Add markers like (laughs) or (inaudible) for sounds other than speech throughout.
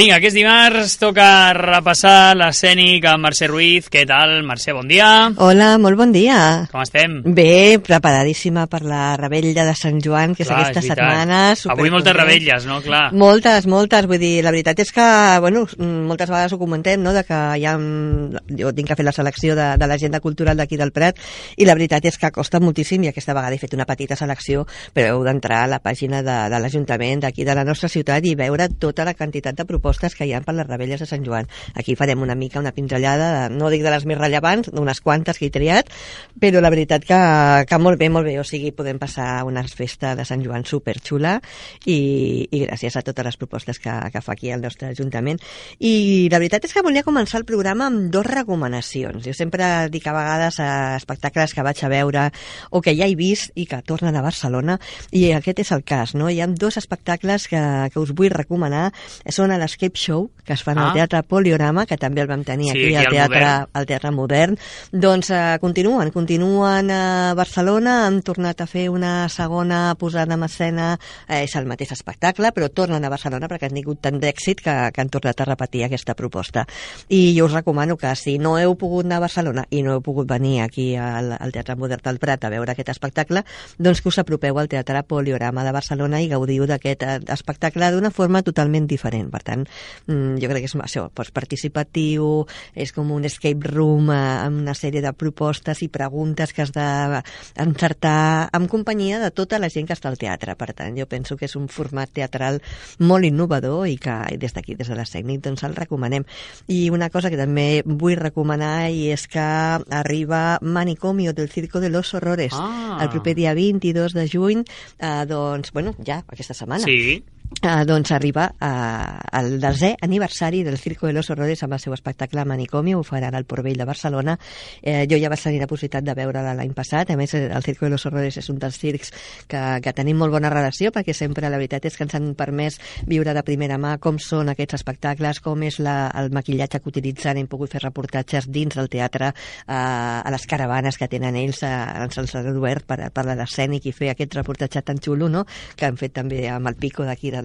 Vinga, aquest dimarts toca repassar l'escènic amb Mercè Ruiz. Què tal, Mercè? Bon dia. Hola, molt bon dia. Com estem? Bé, preparadíssima per la rebella de Sant Joan, que Clar, és aquesta és setmana. Avui moltes rebelles, no? Clar. Moltes, moltes, vull dir, la veritat és que, bueno, moltes vegades ho comentem, no?, de que ha, jo tinc que fer la selecció de, de l'agenda cultural d'aquí del Prat, i la veritat és que costa moltíssim, i aquesta vegada he fet una petita selecció, però heu d'entrar a la pàgina de, de l'Ajuntament d'aquí de la nostra ciutat i veure tota la quantitat de propostes que hi ha per les rebelles de Sant Joan. Aquí farem una mica una pinzellada, de, no dic de les més rellevants, d'unes quantes que he triat, però la veritat que, que molt bé, molt bé, o sigui, podem passar una festa de Sant Joan superxula i, i gràcies a totes les propostes que, que fa aquí el nostre Ajuntament. I la veritat és que volia començar el programa amb dos recomanacions. Jo sempre dic a vegades a espectacles que vaig a veure o que ja he vist i que tornen a Barcelona i aquest és el cas, no? Hi ha dos espectacles que, que us vull recomanar. Són a l'Escape Show, que es fan Ah. al Teatre Poliorama, que també el vam tenir Sí, aquí, aquí al teatre, Modern. al Teatre Modern. Doncs eh, continuen, continuen a Barcelona, han tornat a fer una segona posada en escena, eh, és el mateix espectacle, però tornen a Barcelona perquè han tingut tant d'èxit que, que han tornat a repetir aquesta proposta. I jo us recomano que si no heu pogut anar a Barcelona i no heu pogut venir aquí al, al Teatre Modern del Prat a veure aquest espectacle, doncs que us apropeu al Teatre Poliorama de Barcelona i gaudiu d'aquest eh, espectacle d'una forma totalment diferent. Per tant, jo crec que és això, doncs, participatiu, és com un escape room eh, amb una sèrie de propostes i preguntes que has d'encertar amb companyia de tota la gent que està al teatre. Per tant, jo penso que és un format teatral molt innovador i que des d'aquí, des de l'Escènic, doncs el recomanem. I una cosa que també vull recomanar i és que arriba Manicomio del Circo de los Horrores Ah. el proper dia 22 de juny, eh, doncs, bueno, ja, aquesta setmana. Sí. Uh, doncs arriba uh, el desè aniversari del Circo de los Horrores amb el seu espectacle Manicomi, ho faran al Porvell de Barcelona. Eh, jo ja vaig tenir la possibilitat de veure l'any passat, a més eh, el Circo de los Horrores és un dels circs que, que tenim molt bona relació perquè sempre la veritat és que ens han permès viure de primera mà com són aquests espectacles, com és la, el maquillatge que utilitzen, hem pogut fer reportatges dins del teatre, uh, a les caravanes que tenen ells, ens els han obert per, per l'escènic i fer aquest reportatge tan xulo, no?, que han fet també amb el Pico d'aquí de,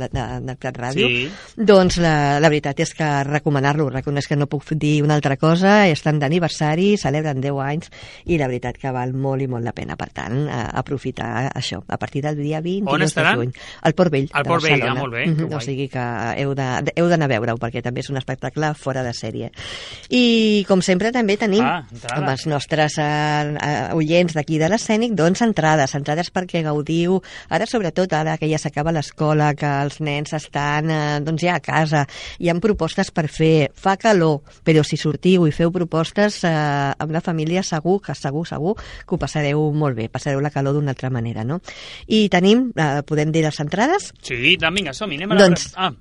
Prat Ràdio. Sí. Doncs la, la veritat és que recomanar-lo, reconeix que no puc dir una altra cosa, estan d'aniversari, celebren 10 anys i la veritat que val molt i molt la pena. Per tant, a, aprofitar això, a partir del dia 20 On de juny. Al Port Vell, Al Port Vell, Barcelona. ah, molt bé, Mhm, que O sigui que heu d'anar a veure-ho, perquè també és un espectacle fora de sèrie. I, com sempre, també tenim Ah, amb els nostres eh, eh, oients d'aquí de l'escènic, doncs entrades, entrades perquè gaudiu, ara sobretot ara que ja s'acaba l'escola, que els nens estan eh, doncs ja a casa, hi ha propostes per fer, fa calor, però si sortiu i feu propostes eh, amb la família segur que segur, segur que ho passareu molt bé, passareu la calor d'una altra manera, no? I tenim, eh, podem dir les entrades? Sí, doncs vinga, som-hi, anem a la... Doncs- Ah,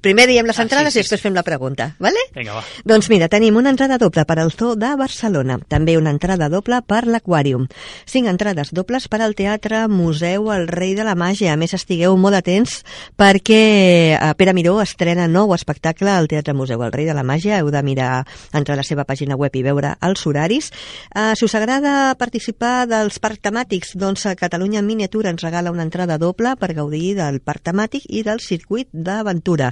Primer diem les Ah, sí, entrades sí, i després fem la pregunta, vale? vinga, va. Doncs mira, tenim una entrada doble per al Zoo de Barcelona, també una entrada doble per l'Aquàrium, cinc entrades dobles per al Teatre Museu El Rei de la Màgia. A més, estigueu molt atents perquè eh, Pere Miró estrena nou espectacle al Teatre Museu El Rei de la Màgia. Heu de mirar, entrar a la seva pàgina web i veure els horaris. Eh, si us agrada participar dels parcs temàtics, doncs a Catalunya en Miniatura ens regala una entrada doble per gaudir del parc temàtic i del circuit d'aventura.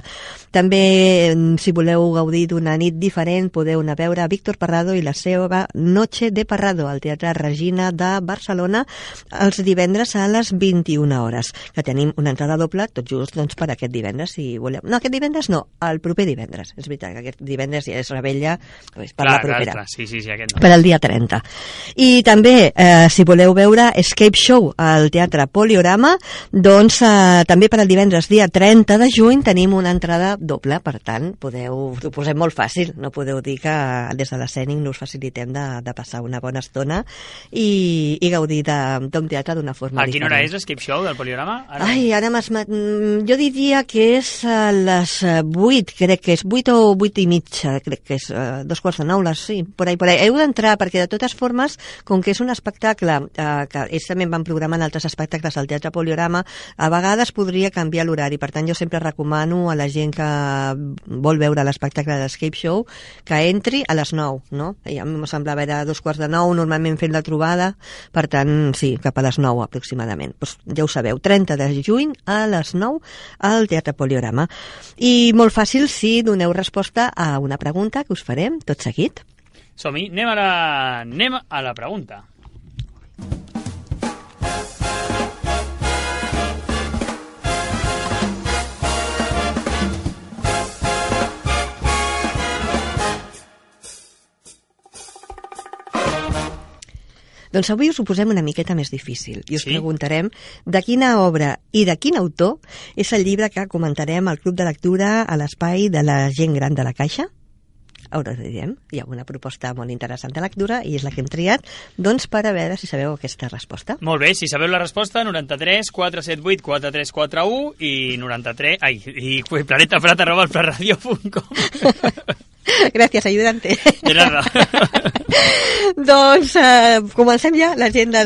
També, mm, si voleu gaudir d'una nit diferent, podeu anar a veure Víctor Parrado i la seva Noche de Parrado al Teatre Regina de Barcelona els divendres a les 21 hores, que tenim una entrada doble tot just doncs, per aquest divendres, si voleu. No, aquest divendres no, el proper divendres. És veritat que aquest divendres ja és rebella doncs, per clar, la propera Clar, clar, sí, sí, sí, aquest no. per al dia 30. I també, eh, si voleu veure Escape Show al Teatre Poliorama, doncs eh, també per al divendres dia 30 de juny tenim una entrada doble, per tant, podeu, ho posem molt fàcil, no podeu dir que des de l'escènic no us facilitem de, de passar una bona estona i, i gaudir de- d'un teatre d'una forma A quina hora és diferent. l'Escape Show del Poliorama? Ara... Ai, ara m'has... mm, Jo diria que és a les eh, 8, crec que és 8 o 8 i mitja, crec que és eh, dos quarts de nou, les, sí, por ahí, por ahí. Heu d'entrar, perquè de totes formes, com que és un espectacle, eh, que ells també van programant altres espectacles al Teatre Poliorama, a vegades podria canviar l'horari. Per tant, jo sempre recomano a la gent que vol veure l'espectacle de l'Escape Show, que entri a les 9, no? I a mi em semblava era dos quarts de 9, normalment fent la trobada, per tant, sí, cap a les 9 aproximadament. Pues, ja ho sabeu, 30 de juny a les 9 al Teatre Poliorama. I molt fàcil si doneu resposta a una pregunta que us farem tot seguit. Som-hi, anem, anem a la pregunta. Doncs avui us ho posem una miqueta més difícil i us Sí? preguntarem de quina obra i de quin autor és el llibre que comentarem al Club de Lectura a l'espai de la gent gran de la Caixa? Ara us direm. Hi ha una proposta molt interessant de lectura i és la que hem triat doncs per a veure si sabeu aquesta resposta. Molt bé, si sabeu la resposta, 93 478 4341 i 93... Ai, i planetaprat arroba elplatradio.com (laughs) (laughs) Gràcies, ayudante. De nada. (laughs) doncs eh, comencem ja l'agenda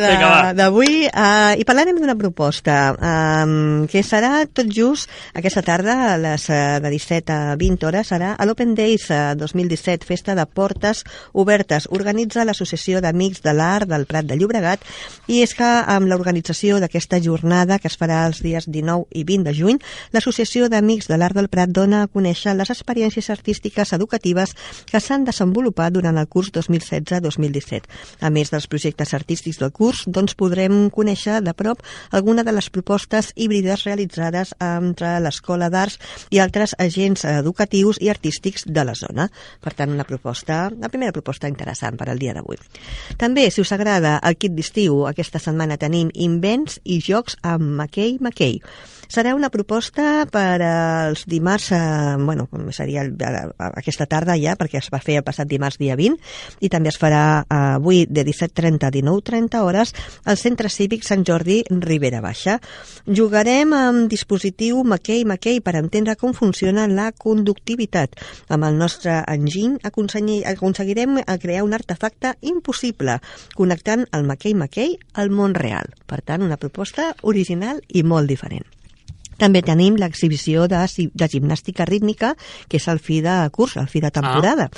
d'avui eh, i parlarem d'una proposta eh, que serà tot just aquesta tarda a les eh, de 17 a 20 hores serà a l'Open Days eh, 2017 Festa de Portes Obertes organitza l'Associació d'Amics de l'Art del Prat de Llobregat i és que amb l'organització d'aquesta jornada que es farà els dies 19 i 20 de juny l'Associació d'Amics de l'Art del Prat dona a conèixer les experiències artístiques educatives que s'han desenvolupat durant el curs 2016-2017. A més dels projectes artístics del curs, doncs podrem conèixer de prop alguna de les propostes híbrides realitzades entre l'Escola d'Arts i altres agents educatius i artístics de la zona. Per tant, una proposta, la primera proposta interessant per al dia d'avui. També, si us agrada el kit d'estiu, aquesta setmana tenim invents i jocs amb McKay McKay. Serà una proposta per als dimarts, eh, bueno, seria aquesta tarda ja, perquè es va fer el passat dimarts dia 20, i també es farà eh, avui de 17.30 a 19.30 hores al Centre Cívic Sant Jordi Ribera Baixa. Jugarem amb dispositiu McKay McKay per entendre com funciona la conductivitat. Amb el nostre enginy aconseguir- aconseguirem crear un artefacte impossible, connectant el McKay McKay al món real. Per tant, una proposta original i molt diferent. També tenim l'exhibició de, de gimnàstica rítmica, que és el fi de curs, el fi de temporada.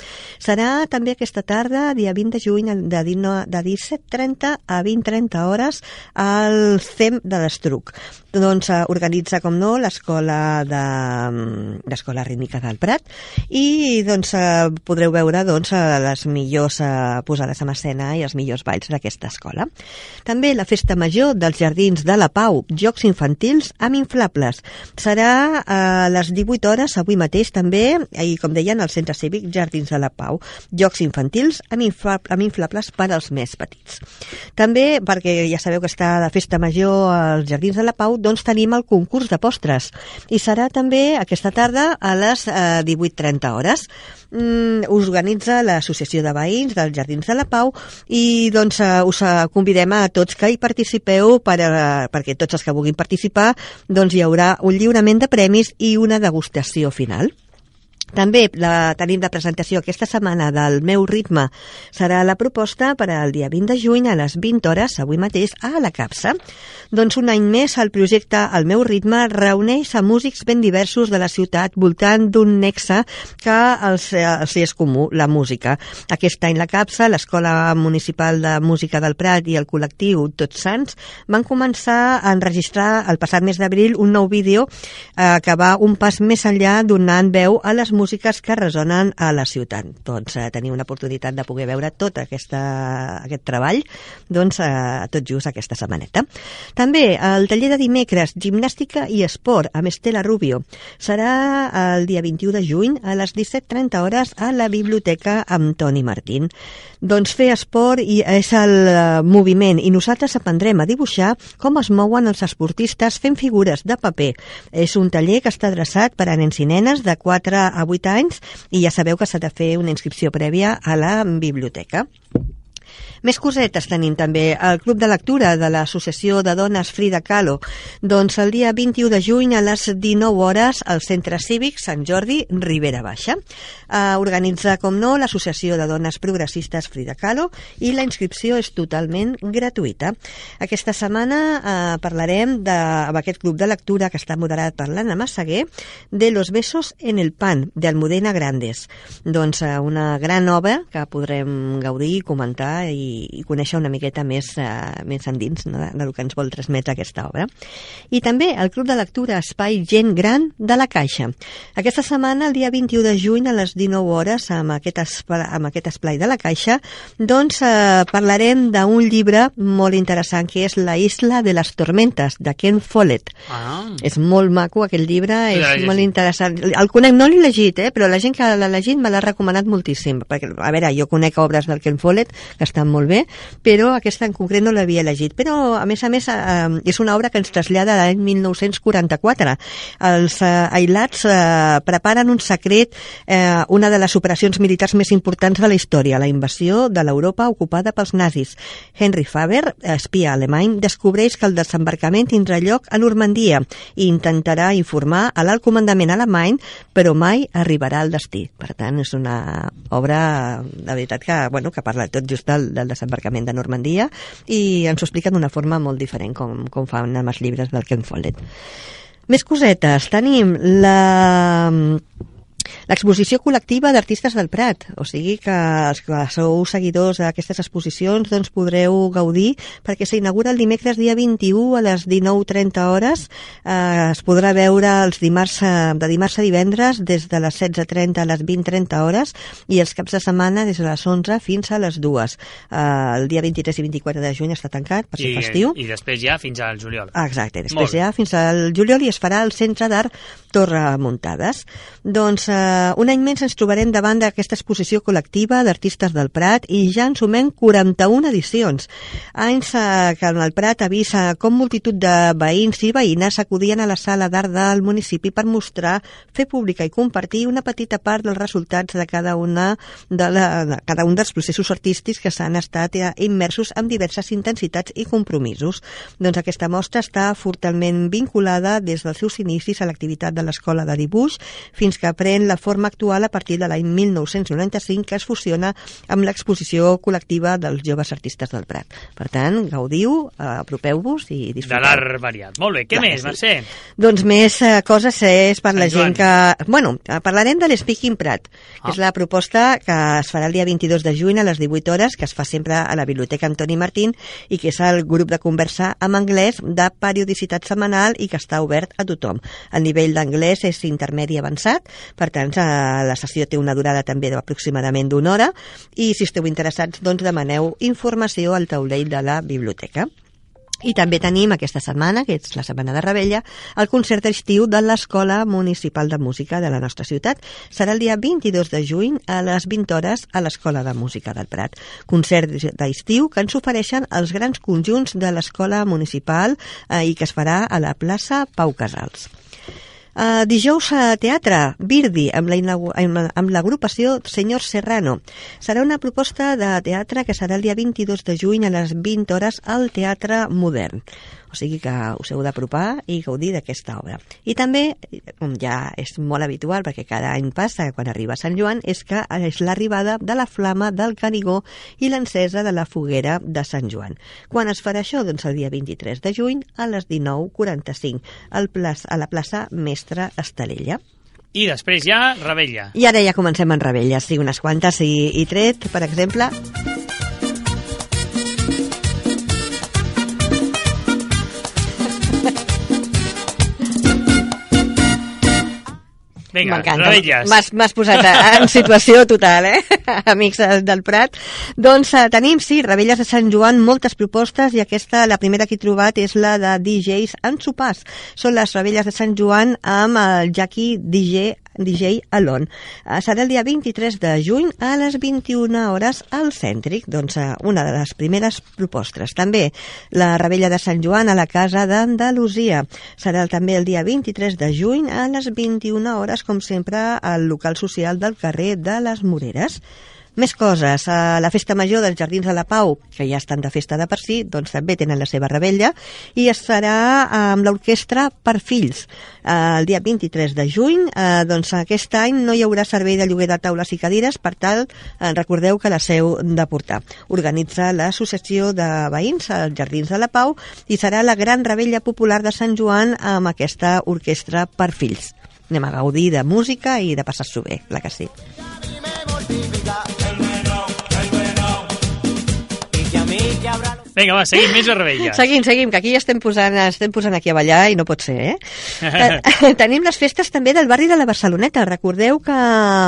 Serà també aquesta tarda, dia 20 de juny, de, dino- de 17.30 a 20.30 hores, al CEM de l'Estruc. Doncs eh, organitza, com no, l'Escola de l'Escola Rítmica del Prat i doncs eh, podreu veure doncs, eh, les millors posades en escena i els millors balls d'aquesta escola. També la Festa Major dels Jardins de la Pau, Jocs Infantils amb inflables. Serà a les 18 hores avui mateix també, i com deien, al Centre Cívic Jardins de la Pau. Jocs infantils amb, infla, amb inflables per als més petits. També, perquè ja sabeu que està la Festa Major als Jardins de la Pau, doncs tenim el concurs de postres. I serà també aquesta tarda a les eh, 18.30 hores mm, us organitza l'Associació de Veïns dels Jardins de la Pau i doncs eh, us eh, convidem a tots que hi participeu per, eh, perquè tots els que vulguin participar doncs hi haurà un lliurament de premis i una degustació final. També la tenim de presentació aquesta setmana del meu ritme. Serà la proposta per al dia 20 de juny a les 20 hores, avui mateix, a la Capsa. Doncs un any més el projecte El meu ritme reuneix a músics ben diversos de la ciutat voltant d'un nexe que els, els és comú, la música. Aquest any la Capsa, l'Escola Municipal de Música del Prat i el col·lectiu Tots Sants van començar a enregistrar el passat mes d'abril un nou vídeo eh, que va un pas més enllà donant veu a les músiques que resonen a la ciutat. Doncs eh, teniu una oportunitat de poder veure tot aquesta, aquest treball doncs, eh, tot just aquesta setmaneta. També el taller de dimecres, gimnàstica i esport amb Estela Rubio. Serà el dia 21 de juny a les 17.30 hores a la biblioteca amb Toni Martín. Doncs fer esport i és el eh, moviment i nosaltres aprendrem a dibuixar com es mouen els esportistes fent figures de paper. És un taller que està adreçat per a nens i nenes de 4 a 8 anys i ja sabeu que s'ha de fer una inscripció prèvia a la biblioteca. Més cosetes tenim també. El Club de Lectura de l'Associació de Dones Frida Kahlo. Doncs el dia 21 de juny a les 19 hores al Centre Cívic Sant Jordi, Ribera Baixa. Uh, organitza, com no, l'Associació de Dones Progressistes Frida Kahlo i la inscripció és totalment gratuïta. Aquesta setmana uh, parlarem de, amb aquest club de lectura que està moderat per l'Anna Massaguer de Los besos en el pan, de Almudena Grandes. Doncs uh, una gran obra que podrem gaudir, comentar i, i conèixer una miqueta més, uh, més endins no, de, del que ens vol transmetre aquesta obra. I també el Club de Lectura Espai Gent Gran de la Caixa. Aquesta setmana, el dia 21 de juny, a les 19 hores, amb aquest, espai, amb aquest esplai de la Caixa, doncs eh, parlarem d'un llibre molt interessant que és La isla de les tormentes, de Ken Follett. Ah. És molt maco aquest llibre, és llegit. molt interessant. El conec, no l'he llegit, eh, però la gent que l'ha llegit me l'ha recomanat moltíssim. Perquè, a veure, jo conec obres del Ken Follett que estan molt bé, però aquesta en concret no l'havia llegit. Però, a més a més, eh, és una obra que ens trasllada a l'any 1944. Els eh, ailats eh, preparen un secret, eh, una de les operacions militars més importants de la història, la invasió de l'Europa ocupada pels nazis. Henry Faber, espia alemany, descobreix que el desembarcament tindrà lloc a Normandia i intentarà informar a l'alt comandament alemany, però mai arribarà al destí. Per tant, és una obra de veritat que, bueno, que parla tot just del, del desembarcament de Normandia i ens ho explica d'una forma molt diferent com, com fan amb els llibres del Ken Follett. Més cosetes. Tenim la l'exposició col·lectiva d'artistes del Prat, o sigui que els que sou seguidors d'aquestes exposicions doncs podreu gaudir perquè s'inaugura el dimecres dia 21 a les 19.30 hores eh, es podrà veure els dimarts, eh, de dimarts a divendres des de les 16.30 a les 20.30 hores i els caps de setmana des de les 11 fins a les 2 eh, el dia 23 i 24 de juny està tancat per ser I, festiu I després ja fins al juliol. Exacte, Molt després bé. ja fins al juliol i es farà al Centre d'Art Torre Muntades. Doncs eh, un any més ens trobarem davant d'aquesta exposició col·lectiva d'artistes del Prat i ja en sumem 41 edicions. Anys eh, que en el Prat eh, com multitud de veïns i veïnes acudien a la sala d'art del municipi per mostrar, fer pública i compartir una petita part dels resultats de cada una de, la, de cada un dels processos artístics que s'han estat eh, immersos amb diverses intensitats i compromisos. Doncs aquesta mostra està fortalment vinculada des dels seus inicis a l'activitat de l'Escola de Dibuix fins que pren la forma actual a partir de l'any 1995 que es fusiona amb l'exposició col·lectiva dels joves artistes del Prat. Per tant, gaudiu, eh, apropeu-vos i De disfruteu. l'art variat. Molt bé, què Clar que més, sí. Mercè? Doncs més eh, coses és per Sant la gent Joan. que... Bueno, eh, parlarem de l'Speaking Prat, que Ah. és la proposta que es farà el dia 22 de juny a les 18 hores, que es fa sempre a la Biblioteca Antoni Martín i que és el grup de conversa en anglès de periodicitat setmanal i que està obert a tothom. El nivell d'anglès és intermedi avançat, per tant, eh, la sessió té una durada també d'aproximadament d'una hora i si esteu interessats, doncs demaneu informació al taulell de la biblioteca. I també tenim aquesta setmana, que és la setmana de Rebella, el concert estiu de l'Escola Municipal de Música de la nostra ciutat. Serà el dia 22 de juny a les 20 hores a l'Escola de Música del Prat. Concert d'estiu que ens ofereixen els grans conjunts de l'Escola Municipal eh, i que es farà a la plaça Pau Casals. Uh, dijous a teatre, Birdi, amb la inaugura- amb amb l'agrupació Senyor Serrano. Serà una proposta de teatre que serà el dia 22 de juny a les 20 hores al Teatre Modern. O sigui que us heu d'apropar i gaudir d'aquesta obra. I també, com ja és molt habitual, perquè cada any passa quan arriba Sant Joan, és que és l'arribada de la flama del Canigó i l'encesa de la foguera de Sant Joan. Quan es farà això? Doncs el dia 23 de juny a les 19.45 al plaç, a la plaça Mestre Estalella. I després ja, Rebella. I ara ja comencem en rebelles, sí, unes quantes i, i tret, per exemple, M'encanta. M'has posat en situació total, eh? (laughs) Amics del Prat. Doncs eh, tenim, sí, Rebelles de Sant Joan, moltes propostes i aquesta, la primera que he trobat és la de DJs en sopars. Són les Rebelles de Sant Joan amb el Jackie DJ DJ Alon. Eh, Serà el dia 23 de juny a les 21 hores al Cèntric, doncs eh, una de les primeres propostes. També la Rebella de Sant Joan a la Casa d'Andalusia. Serà també el dia 23 de juny a les 21 hores, com sempre, al local social del carrer de les Moreres. Més coses, a la Festa Major dels Jardins de la Pau, que ja estan de festa de per si, doncs també tenen la seva rebella, i es farà amb l'orquestra per fills. Eh, el dia 23 de juny, eh, doncs aquest any no hi haurà servei de lloguer de taules i cadires, per tal, eh, recordeu que la seu de portar. Organitza l'Associació de Veïns als Jardins de la Pau i serà la gran rebella popular de Sant Joan amb aquesta orquestra per fills. Anem a gaudir de música i de passar-s'ho bé, clar que sí. Vinga, va, seguim més a rebelles. Seguim, seguim, que aquí ja estem posant, estem posant aquí a ballar i no pot ser, eh? (laughs) eh (laughs) tenim les festes també del barri de la Barceloneta. Recordeu que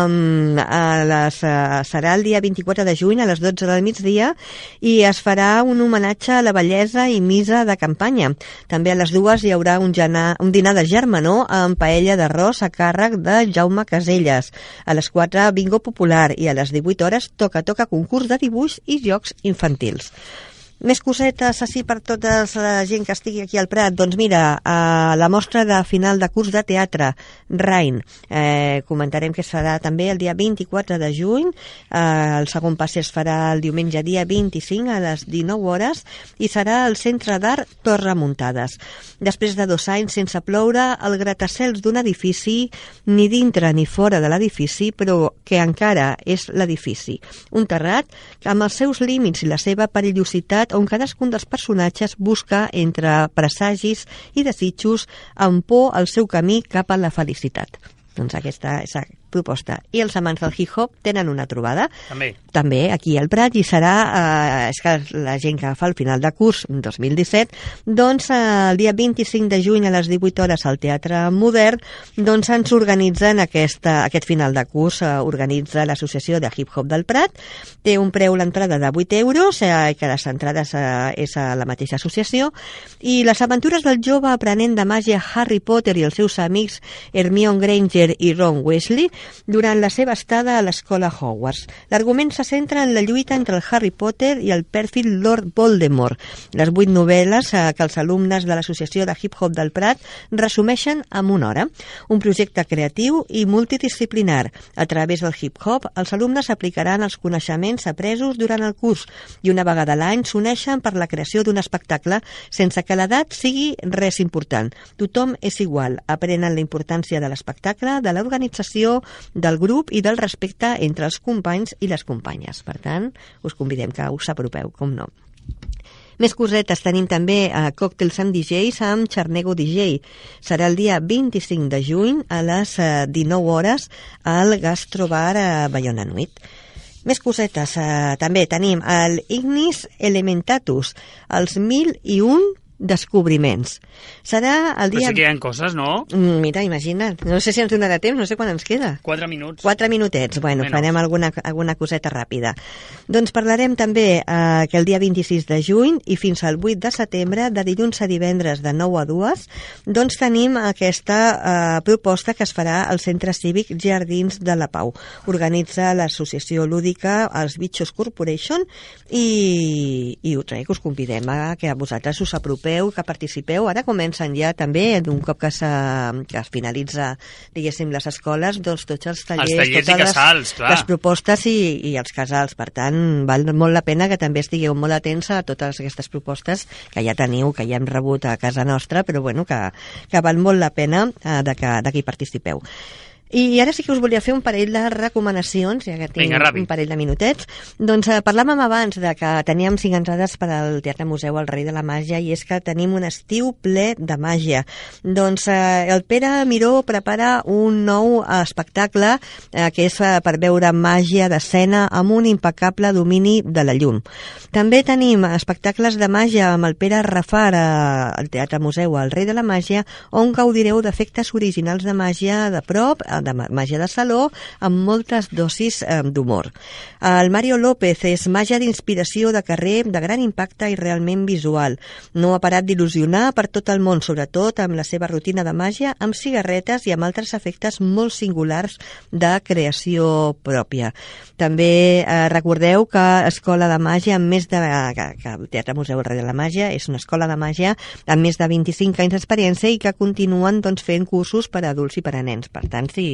um, a les, uh, serà el dia 24 de juny a les 12 del migdia i es farà un homenatge a la bellesa i misa de campanya. També a les dues hi haurà un, genar, un dinar de germanor amb paella d'arròs a càrrec de Jaume Caselles. A les 4 bingo popular i a les 18 hores toca-toca concurs de dibuix i jocs infantils. Més cosetes així per tota la gent que estigui aquí al Prat. Doncs mira, a la mostra de final de curs de teatre, Rain, eh, comentarem que serà també el dia 24 de juny, eh, el segon pas es farà el diumenge dia 25 a les 19 hores i serà al Centre d'Art Torre Muntades. Després de dos anys sense ploure, el gratacels d'un edifici, ni dintre ni fora de l'edifici, però que encara és l'edifici. Un terrat amb els seus límits i la seva perillositat on cadascun dels personatges busca entre presagis i desitjos amb por el seu camí cap a la felicitat. Doncs aquesta és proposta. I els amants del hip-hop tenen una trobada. També. També, aquí al Prat, i serà, eh, és que la gent que fa el final de curs 2017, doncs eh, el dia 25 de juny a les 18 hores al Teatre Modern, doncs ens organitzen aquesta, aquest final de curs, eh, organitza l'Associació de Hip-Hop del Prat, té un preu l'entrada de 8 euros, eh, que les entrades eh, és a la mateixa associació, i les aventures del jove aprenent de màgia Harry Potter i els seus amics Hermione Granger i Ron Weasley durant la seva estada a l'escola Hogwarts. L'argument se centra en la lluita entre el Harry Potter i el pèrfil Lord Voldemort. Les vuit novel·les eh, que els alumnes de l'Associació de Hip Hop del Prat resumeixen en una hora. Un projecte creatiu i multidisciplinar. A través del hip-hop, els alumnes aplicaran els coneixements apresos durant el curs i una vegada l'any s'uneixen per la creació d'un espectacle sense que l'edat sigui res important. Tothom és igual. Aprenen la importància de l'espectacle, de l'organització, del grup i del respecte entre els companys i les companyes. Per tant, us convidem que us apropeu, com no. Més cosetes, tenim també a Còctels amb DJs amb Charnego DJ. Serà el dia 25 de juny a les 19 eh, hores al Gastrobar a Bayona Nuit. Més cosetes, eh, també tenim el Ignis Elementatus, els 1001 descobriments. Serà el dia... Però sí que hi ha coses, no? Mm, mira, imagina't. No sé si ens donarà temps, no sé quan ens queda. Quatre minuts. Quatre minutets. Bueno, Menos. farem alguna, alguna coseta ràpida. Doncs parlarem també eh, que el dia 26 de juny i fins al 8 de setembre, de dilluns a divendres de 9 a 2, doncs tenim aquesta eh, proposta que es farà al Centre Cívic Jardins de la Pau. Organitza l'associació lúdica els Bitxos Corporation i, i ho trec, us convidem a que a vosaltres us apropeu participeu, que participeu. Ara comencen ja també, d'un cop que, que es finalitza, diguéssim, les escoles, doncs tots els tallers, els tallers totes casals, les, les propostes i, i els casals. Per tant, val molt la pena que també estigueu molt atents a totes aquestes propostes que ja teniu, que ja hem rebut a casa nostra, però bueno, que, que val molt la pena eh, de, que, de que hi participeu. I ara sí que us volia fer un parell de recomanacions, ja que tinc Vinga, un parell de minutets. Doncs eh, parlàvem abans de que teníem cinc entrades per al Teatre Museu El Rei de la Màgia i és que tenim un estiu ple de màgia. Doncs eh, el Pere Miró prepara un nou espectacle eh, que és eh, per veure màgia d'escena amb un impecable domini de la llum. També tenim espectacles de màgia amb el Pere Rafar eh, al Teatre Museu El Rei de la Màgia on gaudireu d'efectes originals de màgia de prop, de màgia de saló amb moltes dosis eh, d'humor. El Mario López és màgia d'inspiració de carrer de gran impacte i realment visual. No ha parat d'il·lusionar per tot el món, sobretot amb la seva rutina de màgia, amb cigarretes i amb altres efectes molt singulars de creació pròpia. També eh, recordeu que Escola de Màgia, amb més de... que, que el Teatre Museu Rei de la Màgia és una escola de màgia amb més de 25 anys d'experiència i que continuen doncs, fent cursos per a adults i per a nens. Per tant, si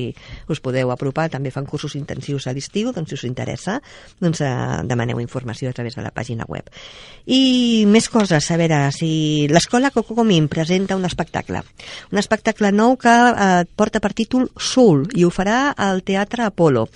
us podeu apropar. També fan cursos intensius a l'estiu, doncs si us interessa, doncs eh, demaneu informació a través de la pàgina web. I més coses, a veure, si l'escola Cococomín presenta un espectacle, un espectacle nou que eh, porta per títol Soul i ho farà al Teatre Apolo.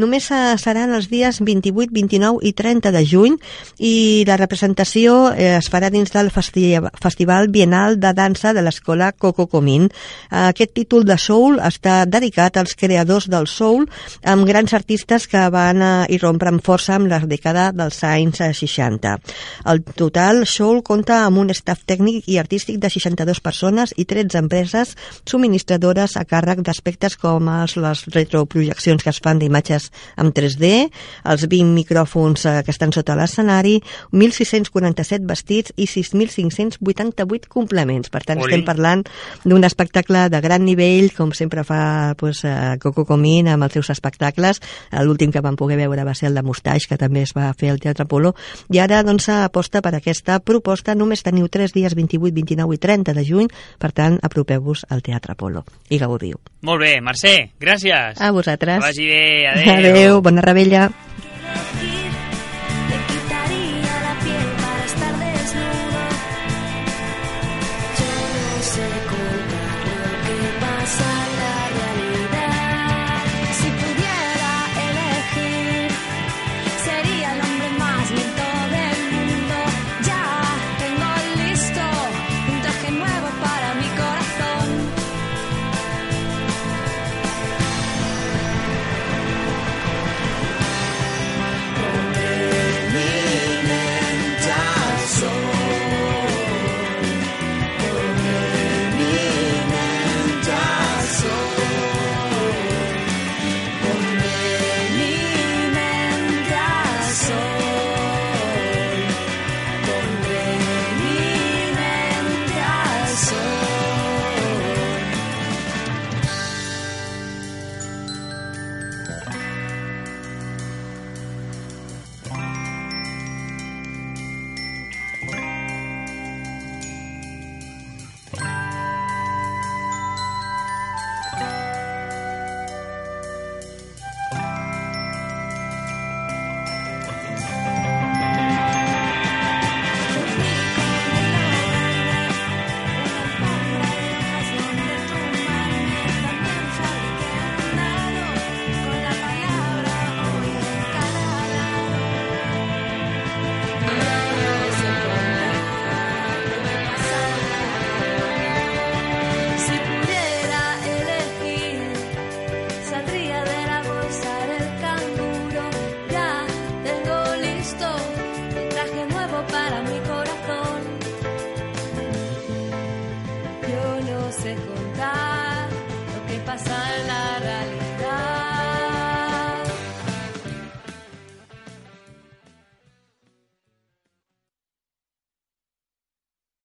Només eh, seran els dies 28, 29 i 30 de juny i la representació eh, es farà dins del festi Festival Bienal de Dansa de l'Escola Coco Comín. Aquest títol de Soul està dedicat als creadors del Soul amb grans artistes que van eh, irrompre amb força amb la dècada dels anys 60. El total, Soul compta amb un staff tècnic i artístic de 62 persones i 13 empreses subministradores a càrrec d'aspectes com els, les retroprojeccions que es fan d'imatges amb 3D, els 20 micròfons eh, que estan sota l'escenari, 1.647 vestits i 6.588 complements. Per tant, Ui. estem parlant d'un espectacle de gran nivell, com sempre fa pues, eh, Coco Comín amb els seus espectacles. L'últim que vam poder veure va ser el de Mustaix, que també es va fer al Teatre Polo. I ara doncs, aposta per aquesta proposta. Només teniu 3 dies, 28, 29 i 30 de juny. Per tant, apropeu-vos al Teatre Polo i gaudiu. Molt bé, Mercè, gràcies. A vosaltres. Que vagi bé, adéu. Adéu, bona rebella.